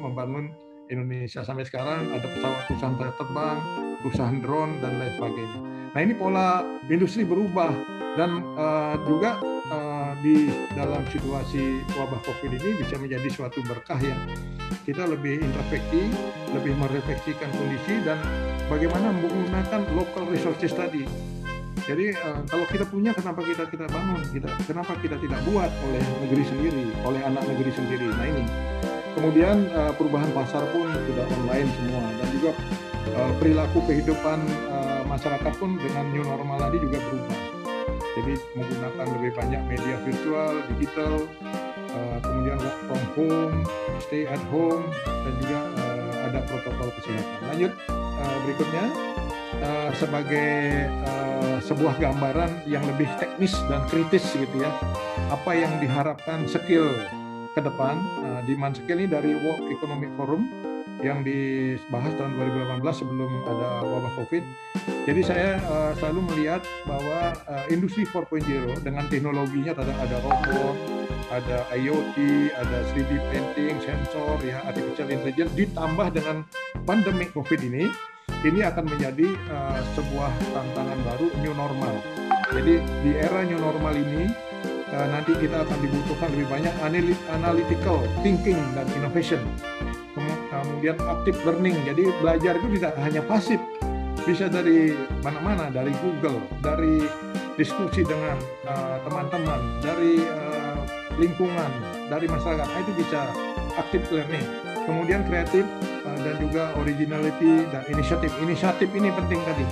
membangun Indonesia sampai sekarang ada pesawat perusahaan terbang, perusahaan drone dan lain sebagainya. Nah ini pola industri berubah dan uh, juga uh, di dalam situasi wabah COVID ini bisa menjadi suatu berkah ya. Kita lebih introspeksi, lebih merefleksikan kondisi dan bagaimana menggunakan local resources tadi. Jadi uh, kalau kita punya, kenapa kita kita bangun? Kita kenapa kita tidak buat oleh negeri sendiri, oleh anak negeri sendiri? Nah ini Kemudian uh, perubahan pasar pun sudah online semua dan juga uh, perilaku kehidupan uh, masyarakat pun dengan new normal tadi juga berubah. Jadi menggunakan lebih banyak media virtual, digital, uh, kemudian work from home, stay at home, dan juga uh, ada protokol kesehatan. Lanjut uh, berikutnya uh, sebagai uh, sebuah gambaran yang lebih teknis dan kritis gitu ya, apa yang diharapkan skill ke depan uh, demand skill ini dari World Economic Forum yang dibahas tahun 2018 sebelum ada wabah COVID. Jadi saya uh, selalu melihat bahwa uh, industri 4.0 dengan teknologinya ada ada robot, ada IoT, ada 3D printing, sensor, ya artificial intelligence ditambah dengan pandemi COVID ini, ini akan menjadi uh, sebuah tantangan baru new normal. Jadi di era new normal ini uh, nanti kita akan dibutuhkan lebih banyak analytical thinking dan innovation. Kemudian active learning. Jadi belajar itu tidak hanya pasif. Bisa dari mana-mana dari Google dari diskusi dengan eh, teman-teman uh, dari uh, lingkungan dari masyarakat. Itu bisa active learning. Kemudian kreatif uh, dan juga originality dan inisiatif. Inisiatif ini penting tadi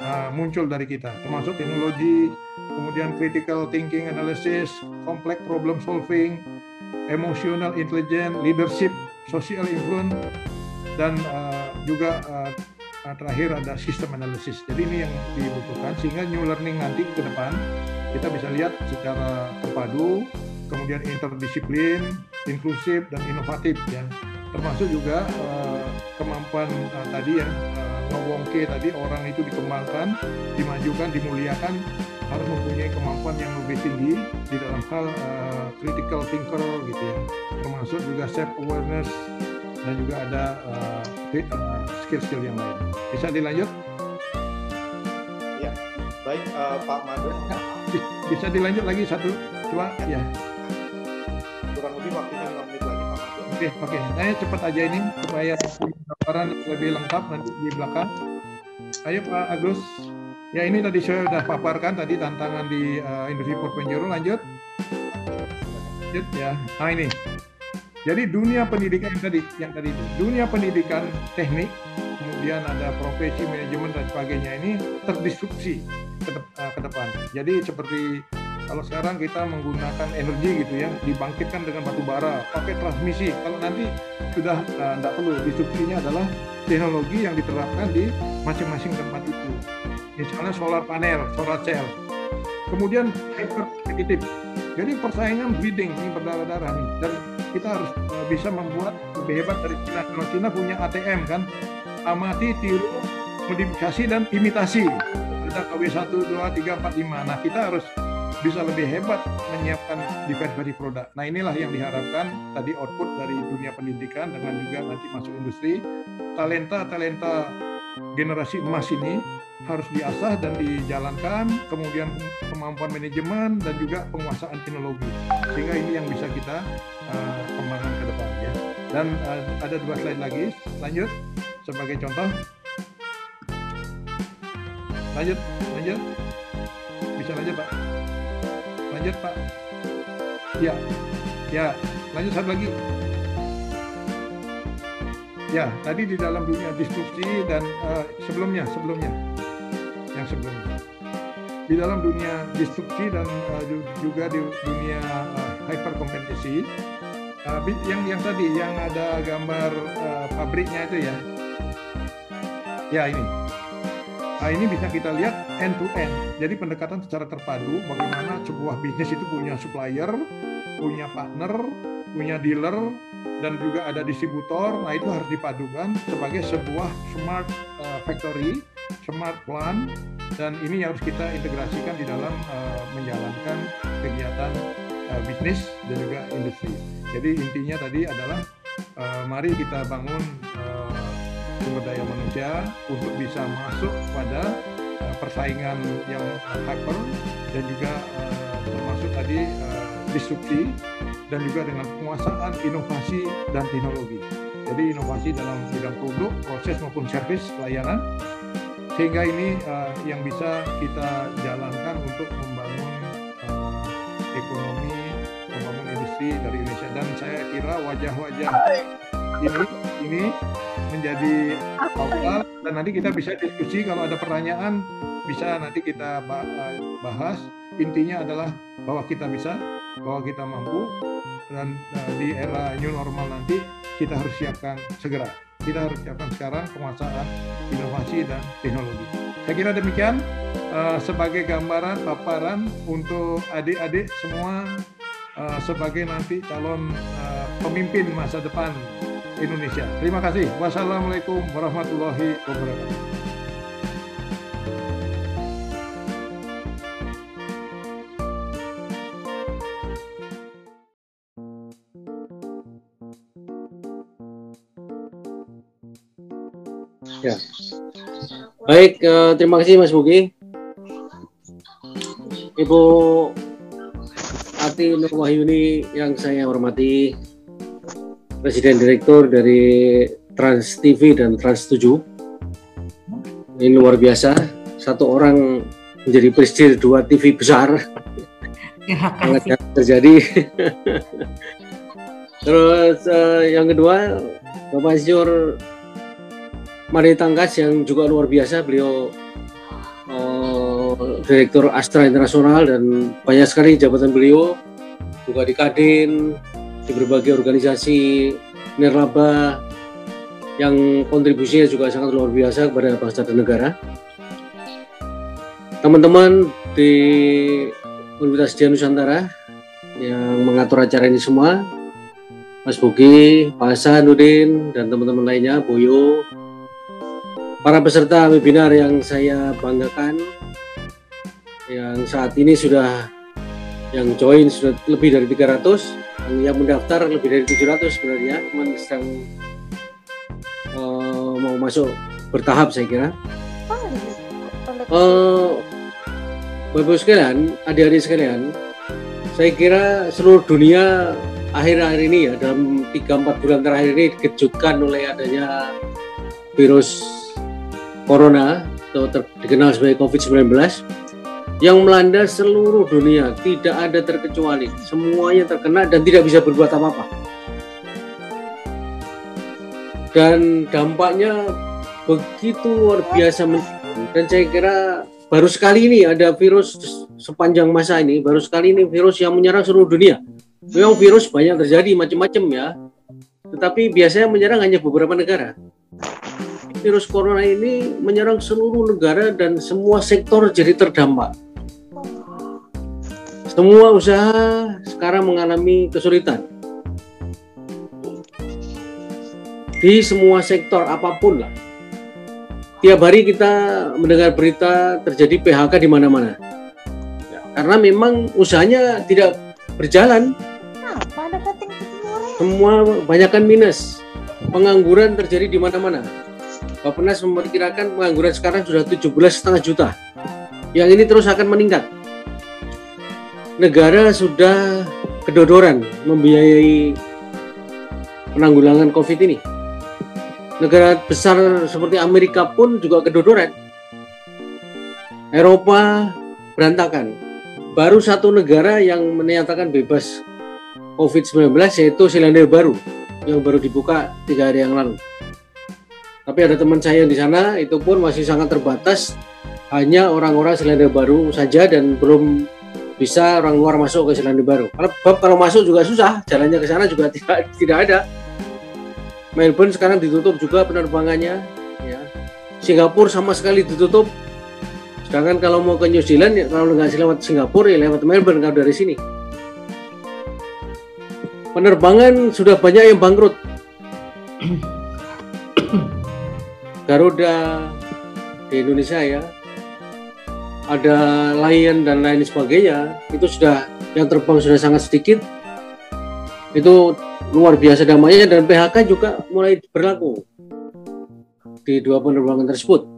uh, muncul dari kita termasuk teknologi kemudian critical thinking analysis, complex problem solving, emotional intelligence, leadership, social influence, dan uh, juga uh, terakhir ada sistem analisis. Jadi ini yang dibutuhkan sehingga new learning nanti ke depan kita bisa lihat secara terpadu, kemudian interdisiplin, inklusif dan inovatif ya. Termasuk juga uh, kemampuan uh, tadi ya uh, ngewongke tadi orang itu dikembangkan, dimajukan, dimuliakan harus mempunyai kemampuan yang lebih tinggi di dalam hal uh, critical thinker gitu ya. Termasuk juga self awareness dan juga ada uh, skill-skill yang lain. Bisa dilanjut? Ya baik uh, Pak Madu. Bisa dilanjut lagi satu dua ya, ya. kurang lebih waktunya lima menit lagi Pak Madu. Oke oke. Saya cepat aja ini supaya gambaran lebih lengkap nanti di belakang. Ayo Pak Agus Ya ini tadi saya sudah paparkan tadi tantangan di uh, industri 4.0 lanjut. Lanjut ya. Nah ini. Jadi dunia pendidikan yang tadi yang tadi dunia pendidikan teknik, kemudian ada profesi manajemen dan sebagainya ini terdisrupsi ke, de uh, ke depan. Jadi seperti Kalau sekarang kita menggunakan energi gitu ya, dibangkitkan dengan batu bara, pakai transmisi. Kalau nanti sudah tidak uh, perlu, disubsidinya adalah teknologi yang diterapkan di masing-masing tempat itu. Misalnya solar panel, solar cell. Kemudian hyper competitive. Jadi persaingan bidding ini berdarah-darah nih. Dan kita harus uh, bisa membuat lebih hebat dari Cina. Kalau Cina punya ATM kan, amati, tiru, modifikasi dan imitasi. Ada KW 1, 2, 3, 4, 5. Nah kita harus bisa lebih hebat menyiapkan diversifikasi produk. Nah inilah yang diharapkan tadi output dari dunia pendidikan dengan juga nanti masuk industri. Talenta-talenta generasi emas ini harus diasah dan dijalankan, kemudian kemampuan manajemen dan juga penguasaan teknologi. Sehingga ini yang bisa kita uh, kembangkan ke depan ya. Dan uh, ada dua slide lagi, lanjut sebagai contoh. Lanjut, lanjut. Bisa lanjut Pak lanjut Pak. Ya, ya, lanjut satu lagi. Ya, tadi di dalam dunia disrupsi dan uh, sebelumnya, sebelumnya, yang sebelumnya. Di dalam dunia disrupsi dan uh, juga di dunia uh, hyperkompetisi, uh, yang yang tadi yang ada gambar uh, pabriknya itu ya, ya ini Nah, ini bisa kita lihat end to end. Jadi pendekatan secara terpadu bagaimana sebuah bisnis itu punya supplier, punya partner, punya dealer, dan juga ada distributor. Nah, itu harus dipadukan sebagai sebuah smart uh, factory, smart plant, dan ini harus kita integrasikan di dalam uh, menjalankan kegiatan uh, bisnis dan juga industri. Jadi intinya tadi adalah uh, mari kita bangun uh, sumber daya manusia untuk bisa masuk pada uh, persaingan yang hyper dan juga uh, termasuk tadi uh, disrupsi dan juga dengan penguasaan inovasi dan teknologi. Jadi inovasi dalam bidang produk, proses maupun servis pelayanan sehingga ini uh, yang bisa kita jalankan untuk membangun uh, ekonomi, membangun industri dari Indonesia. Dan saya kira wajah-wajah ini ini menjadi awal dan nanti kita bisa diskusi. Kalau ada pertanyaan bisa nanti kita bahas. Intinya adalah bahwa kita bisa bahwa kita mampu dan di era new normal nanti kita harus siapkan segera kita harus siapkan sekarang penguasaan inovasi dan teknologi saya kira demikian uh, sebagai gambaran paparan untuk adik-adik semua uh, sebagai nanti calon uh, pemimpin masa depan Indonesia. Terima kasih. Wassalamualaikum warahmatullahi wabarakatuh. Ya. Baik, uh, terima kasih Mas Bugi. Ibu Ati Nur Wahyuni yang saya hormati, Presiden Direktur dari Trans TV dan Trans 7. Ini luar biasa, satu orang menjadi presiden dua TV besar. Sangat terjadi. Terus uh, yang kedua, Bapak Insinyur Mari Tangkas yang juga luar biasa, beliau uh, Direktur Astra Internasional dan banyak sekali jabatan beliau juga di Kadin, di berbagai organisasi nirlaba yang kontribusinya juga sangat luar biasa kepada bangsa dan negara. Teman-teman di Universitas Dian Nusantara yang mengatur acara ini semua, Mas Bugi, Pak Hasanuddin, dan teman-teman lainnya, Boyo, para peserta webinar yang saya banggakan, yang saat ini sudah yang join sudah lebih dari 300, yang mendaftar lebih dari 700 sebenarnya cuman sedang uh, mau masuk bertahap saya kira. Uh, Bapak sekalian, adik-adik sekalian, saya kira seluruh dunia akhir-akhir ini ya dalam 3-4 bulan terakhir ini dikejutkan oleh adanya virus corona atau dikenal sebagai COVID-19 yang melanda seluruh dunia, tidak ada terkecuali. Semuanya terkena dan tidak bisa berbuat apa-apa. Dan dampaknya begitu luar biasa dan saya kira baru sekali ini ada virus sepanjang masa ini, baru sekali ini virus yang menyerang seluruh dunia. Memang virus banyak terjadi macam-macam ya, tetapi biasanya menyerang hanya beberapa negara. Virus corona ini menyerang seluruh negara dan semua sektor jadi terdampak. Semua usaha sekarang mengalami kesulitan. Di semua sektor apa pun lah tiap hari kita mendengar berita terjadi PHK di mana-mana. Ya, karena memang usahanya tidak berjalan. Semua banyakkan minus. Pengangguran terjadi di mana-mana. Bapenas memperkirakan pengangguran sekarang sudah 17,5 juta. Yang ini terus akan meningkat. Negara sudah kedodoran membiayai penanggulangan COVID ini negara besar seperti Amerika pun juga kedodoran. Eropa berantakan. Baru satu negara yang menyatakan bebas COVID-19 yaitu Selandia Baru yang baru dibuka tiga hari yang lalu. Tapi ada teman saya di sana itu pun masih sangat terbatas, hanya orang-orang Selandia Baru saja dan belum bisa orang luar masuk ke Selandia Baru. Kalau kalau masuk juga susah, jalannya ke sana juga tidak tidak ada. Melbourne sekarang ditutup juga penerbangannya ya. Singapura sama sekali ditutup sedangkan kalau mau ke New Zealand ya kalau nggak lewat Singapura ya lewat Melbourne kalau dari sini penerbangan sudah banyak yang bangkrut Garuda di Indonesia ya ada Lion dan lain sebagainya itu sudah yang terbang sudah sangat sedikit itu luar biasa damainya dan PHK juga mulai berlaku di dua penerbangan tersebut.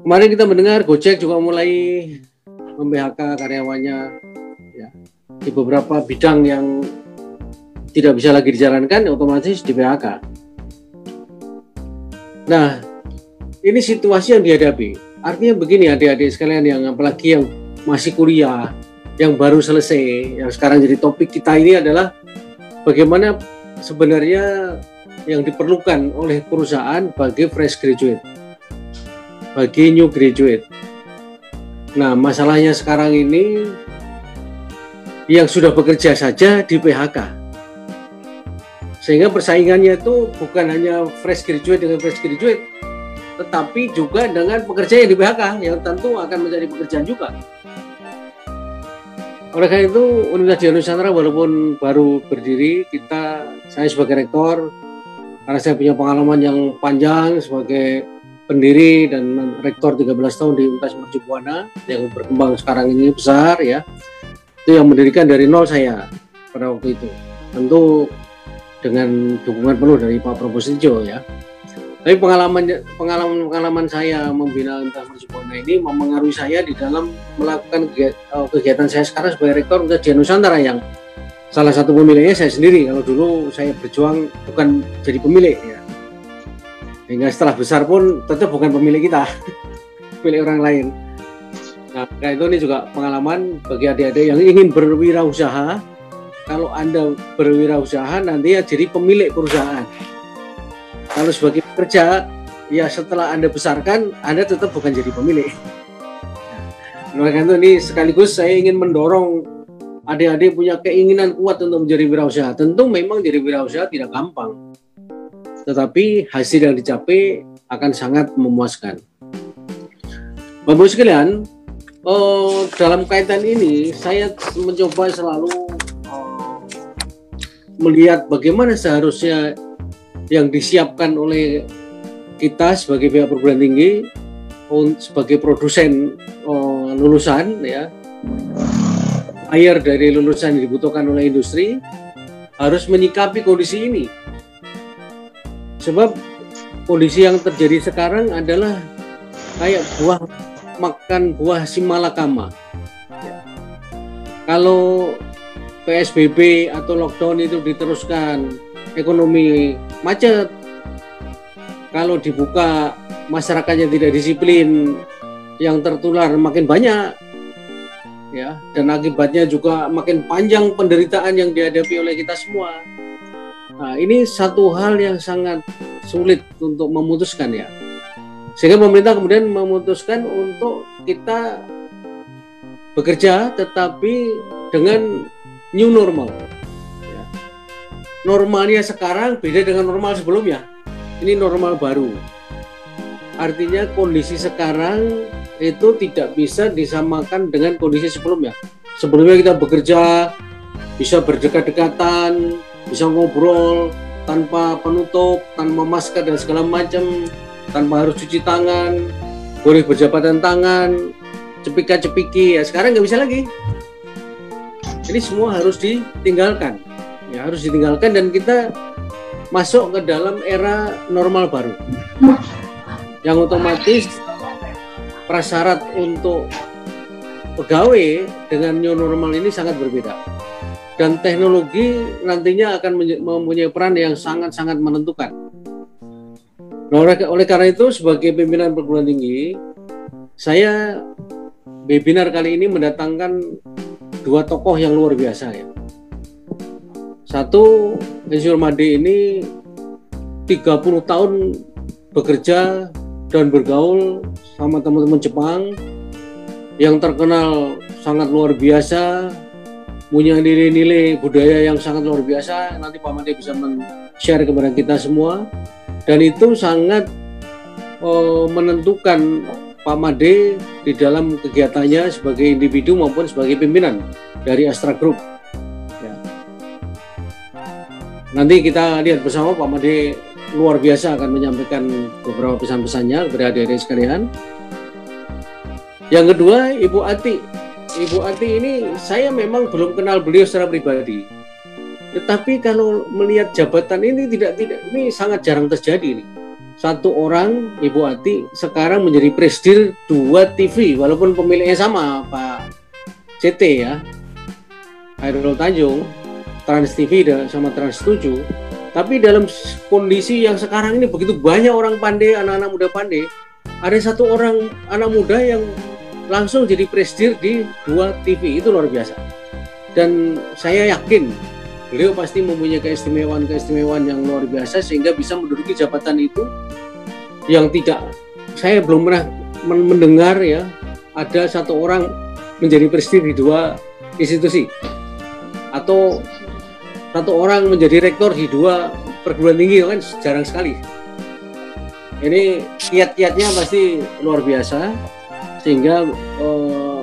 Kemarin kita mendengar Gojek juga mulai mem-PHK karyawannya ya, di beberapa bidang yang tidak bisa lagi dijalankan otomatis di PHK. Nah, ini situasi yang dihadapi. Artinya begini adik-adik sekalian yang apalagi yang masih kuliah, yang baru selesai, yang sekarang jadi topik kita ini adalah bagaimana sebenarnya yang diperlukan oleh perusahaan bagi fresh graduate, bagi new graduate. Nah, masalahnya sekarang ini yang sudah bekerja saja di PHK. Sehingga persaingannya itu bukan hanya fresh graduate dengan fresh graduate, tetapi juga dengan pekerja yang di PHK yang tentu akan menjadi pekerjaan juga. Oleh karena itu, Universitas Dian Nusantara walaupun baru berdiri, kita saya sebagai rektor karena saya punya pengalaman yang panjang sebagai pendiri dan rektor 13 tahun di Universitas Mercu Buana yang berkembang sekarang ini besar ya. Itu yang mendirikan dari nol saya pada waktu itu. Tentu dengan dukungan penuh dari Pak Proposito ya. Tapi pengalaman pengalaman pengalaman saya membina Universitas Buana ini mempengaruhi saya di dalam melakukan kegiatan, eh, kegiatan saya sekarang sebagai rektor Universitas Nusantara yang salah satu pemiliknya saya sendiri. Kalau dulu saya berjuang bukan jadi pemilik ya. Hingga setelah besar pun tetap bukan pemilik kita, pemilik orang lain. Nah, itu ini juga pengalaman bagi adik-adik yang ingin berwirausaha. Kalau Anda berwirausaha nanti ya jadi pemilik perusahaan kalau sebagai pekerja, ya setelah Anda besarkan, Anda tetap bukan jadi pemilik. Nah, itu ini sekaligus saya ingin mendorong adik-adik punya keinginan kuat untuk menjadi wirausaha. Tentu memang jadi wirausaha tidak gampang. Tetapi hasil yang dicapai akan sangat memuaskan. Bapak sekalian, oh, dalam kaitan ini saya mencoba selalu melihat bagaimana seharusnya yang disiapkan oleh kita sebagai pihak perguruan tinggi sebagai produsen oh, lulusan ya. Air dari lulusan yang dibutuhkan oleh industri harus menyikapi kondisi ini. Sebab kondisi yang terjadi sekarang adalah kayak buah makan buah simalakama kalau PSBB atau lockdown itu diteruskan ekonomi macet. Kalau dibuka masyarakatnya tidak disiplin, yang tertular makin banyak, ya, dan akibatnya juga makin panjang penderitaan yang dihadapi oleh kita semua. Nah, ini satu hal yang sangat sulit untuk memutuskan ya. Sehingga pemerintah kemudian memutuskan untuk kita bekerja tetapi dengan new normal. Ya. Normalnya sekarang beda dengan normal sebelumnya. Ini normal baru. Artinya kondisi sekarang itu tidak bisa disamakan dengan kondisi sebelumnya. Sebelumnya kita bekerja bisa berdekat-dekatan, bisa ngobrol tanpa penutup, tanpa masker dan segala macam, tanpa harus cuci tangan, boleh berjabatan tangan, cepika-cepiki. Ya sekarang nggak bisa lagi. Ini semua harus ditinggalkan. Ya harus ditinggalkan dan kita masuk ke dalam era normal baru. Yang otomatis prasyarat untuk pegawai dengan new normal ini sangat berbeda. Dan teknologi nantinya akan mempunyai peran yang sangat-sangat menentukan. Nah, oleh, oleh karena itu, sebagai pimpinan perguruan tinggi, saya webinar kali ini mendatangkan dua tokoh yang luar biasa ya. Satu, Insinyur Made ini 30 tahun bekerja dan bergaul sama teman-teman Jepang yang terkenal sangat luar biasa, punya nilai-nilai budaya yang sangat luar biasa. Nanti Pak Made bisa men-share kepada kita semua. Dan itu sangat uh, menentukan Pak Made di dalam kegiatannya sebagai individu maupun sebagai pimpinan dari Astra Group. Ya. Nanti kita lihat bersama Pak Made luar biasa akan menyampaikan beberapa pesan-pesannya kepada adik-adik sekalian. Yang kedua, Ibu Ati. Ibu Ati ini saya memang belum kenal beliau secara pribadi. Tetapi kalau melihat jabatan ini tidak tidak ini sangat jarang terjadi nih. Satu orang Ibu Ati sekarang menjadi presidir dua TV walaupun pemiliknya sama Pak CT ya. Hairul Tanjung, Trans TV sama Trans 7 tapi dalam kondisi yang sekarang ini begitu banyak orang pandai, anak-anak muda pandai, ada satu orang anak muda yang langsung jadi presidir di dua TV itu luar biasa. Dan saya yakin beliau pasti mempunyai keistimewaan-keistimewaan yang luar biasa sehingga bisa menduduki jabatan itu yang tidak saya belum pernah mendengar ya ada satu orang menjadi presidir di dua institusi atau satu orang menjadi rektor di dua perguruan tinggi kan jarang sekali. Ini kiat-kiatnya pasti luar biasa sehingga uh,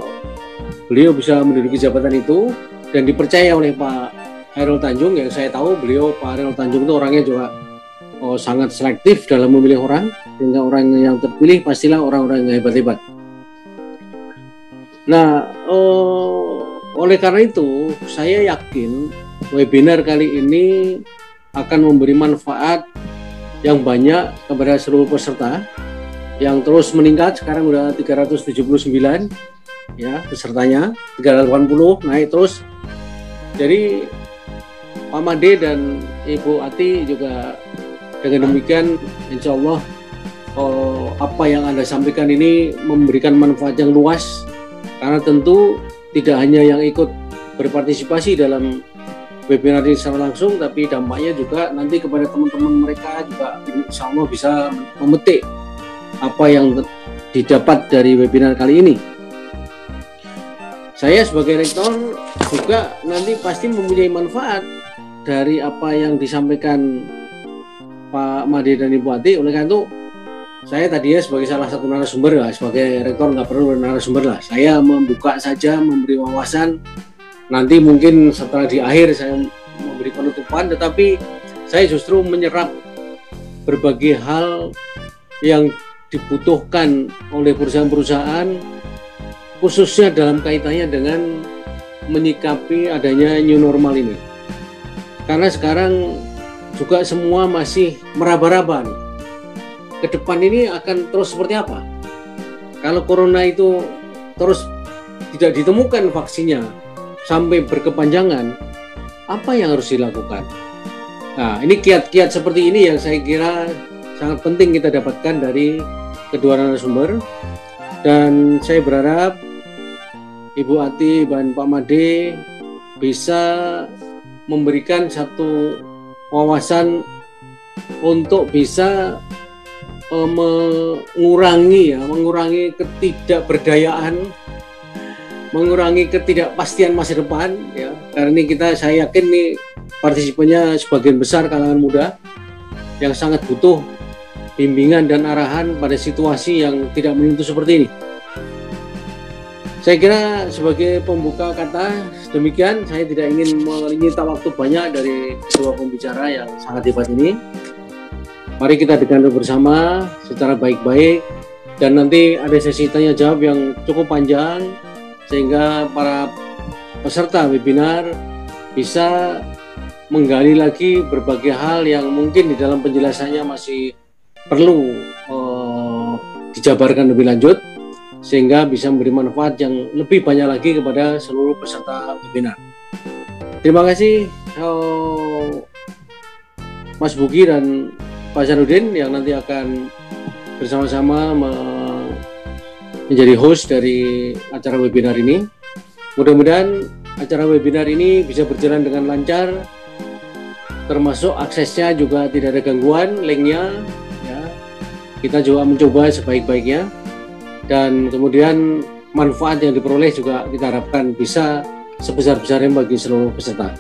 beliau bisa menduduki jabatan itu dan dipercaya oleh Pak Hairul Tanjung yang saya tahu beliau Pak Hairul Tanjung itu orangnya juga oh, sangat selektif dalam memilih orang. Sehingga orang yang terpilih pastilah orang-orang yang hebat-hebat. Nah, uh, oleh karena itu saya yakin webinar kali ini akan memberi manfaat yang banyak kepada seluruh peserta yang terus meningkat. Sekarang udah 379 ya pesertanya. 380 naik terus. Jadi Pak Made dan Ibu Ati juga dengan demikian insya Allah oh, apa yang Anda sampaikan ini memberikan manfaat yang luas. Karena tentu tidak hanya yang ikut berpartisipasi dalam webinar ini secara langsung tapi dampaknya juga nanti kepada teman-teman mereka juga insya Allah bisa memetik apa yang didapat dari webinar kali ini. Saya sebagai rektor juga nanti pasti mempunyai manfaat dari apa yang disampaikan Pak Made dan Ibu Ati oleh karena itu saya tadi ya sebagai salah satu narasumber lah sebagai rektor nggak perlu narasumber lah. Saya membuka saja memberi wawasan. Nanti mungkin setelah di akhir saya memberi penutupan tetapi saya justru menyerap berbagai hal yang dibutuhkan oleh perusahaan-perusahaan khususnya dalam kaitannya dengan menyikapi adanya new normal ini. Karena sekarang juga semua masih meraba-raba nih ke depan ini akan terus seperti apa kalau corona itu terus tidak ditemukan vaksinnya sampai berkepanjangan, apa yang harus dilakukan? Nah, ini kiat-kiat seperti ini yang saya kira sangat penting kita dapatkan dari kedua narasumber. Dan saya berharap Ibu Ati dan Pak Made bisa memberikan satu wawasan untuk bisa uh, mengurangi ya, mengurangi ketidakberdayaan, mengurangi ketidakpastian masa depan ya. Karena ini kita saya yakin nih partisipannya sebagian besar kalangan muda yang sangat butuh bimbingan dan arahan pada situasi yang tidak menentu seperti ini. Saya kira sebagai pembuka kata demikian, saya tidak ingin menyita waktu banyak dari kedua pembicara yang sangat hebat ini. Mari kita dengar bersama secara baik-baik dan nanti ada sesi tanya jawab yang cukup panjang sehingga para peserta webinar bisa menggali lagi berbagai hal yang mungkin di dalam penjelasannya masih perlu uh, dijabarkan lebih lanjut sehingga bisa memberi manfaat yang lebih banyak lagi kepada seluruh peserta webinar. Terima kasih uh, Mas Bugi dan Pak Sarudin yang nanti akan bersama-sama menjadi host dari acara webinar ini. Mudah-mudahan acara webinar ini bisa berjalan dengan lancar, termasuk aksesnya juga tidak ada gangguan, linknya ya. Kita juga mencoba sebaik-baiknya dan kemudian manfaat yang diperoleh juga kita harapkan bisa sebesar-besarnya bagi seluruh peserta.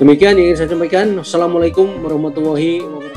Demikian yang ingin saya sampaikan. Assalamualaikum warahmatullahi wabarakatuh.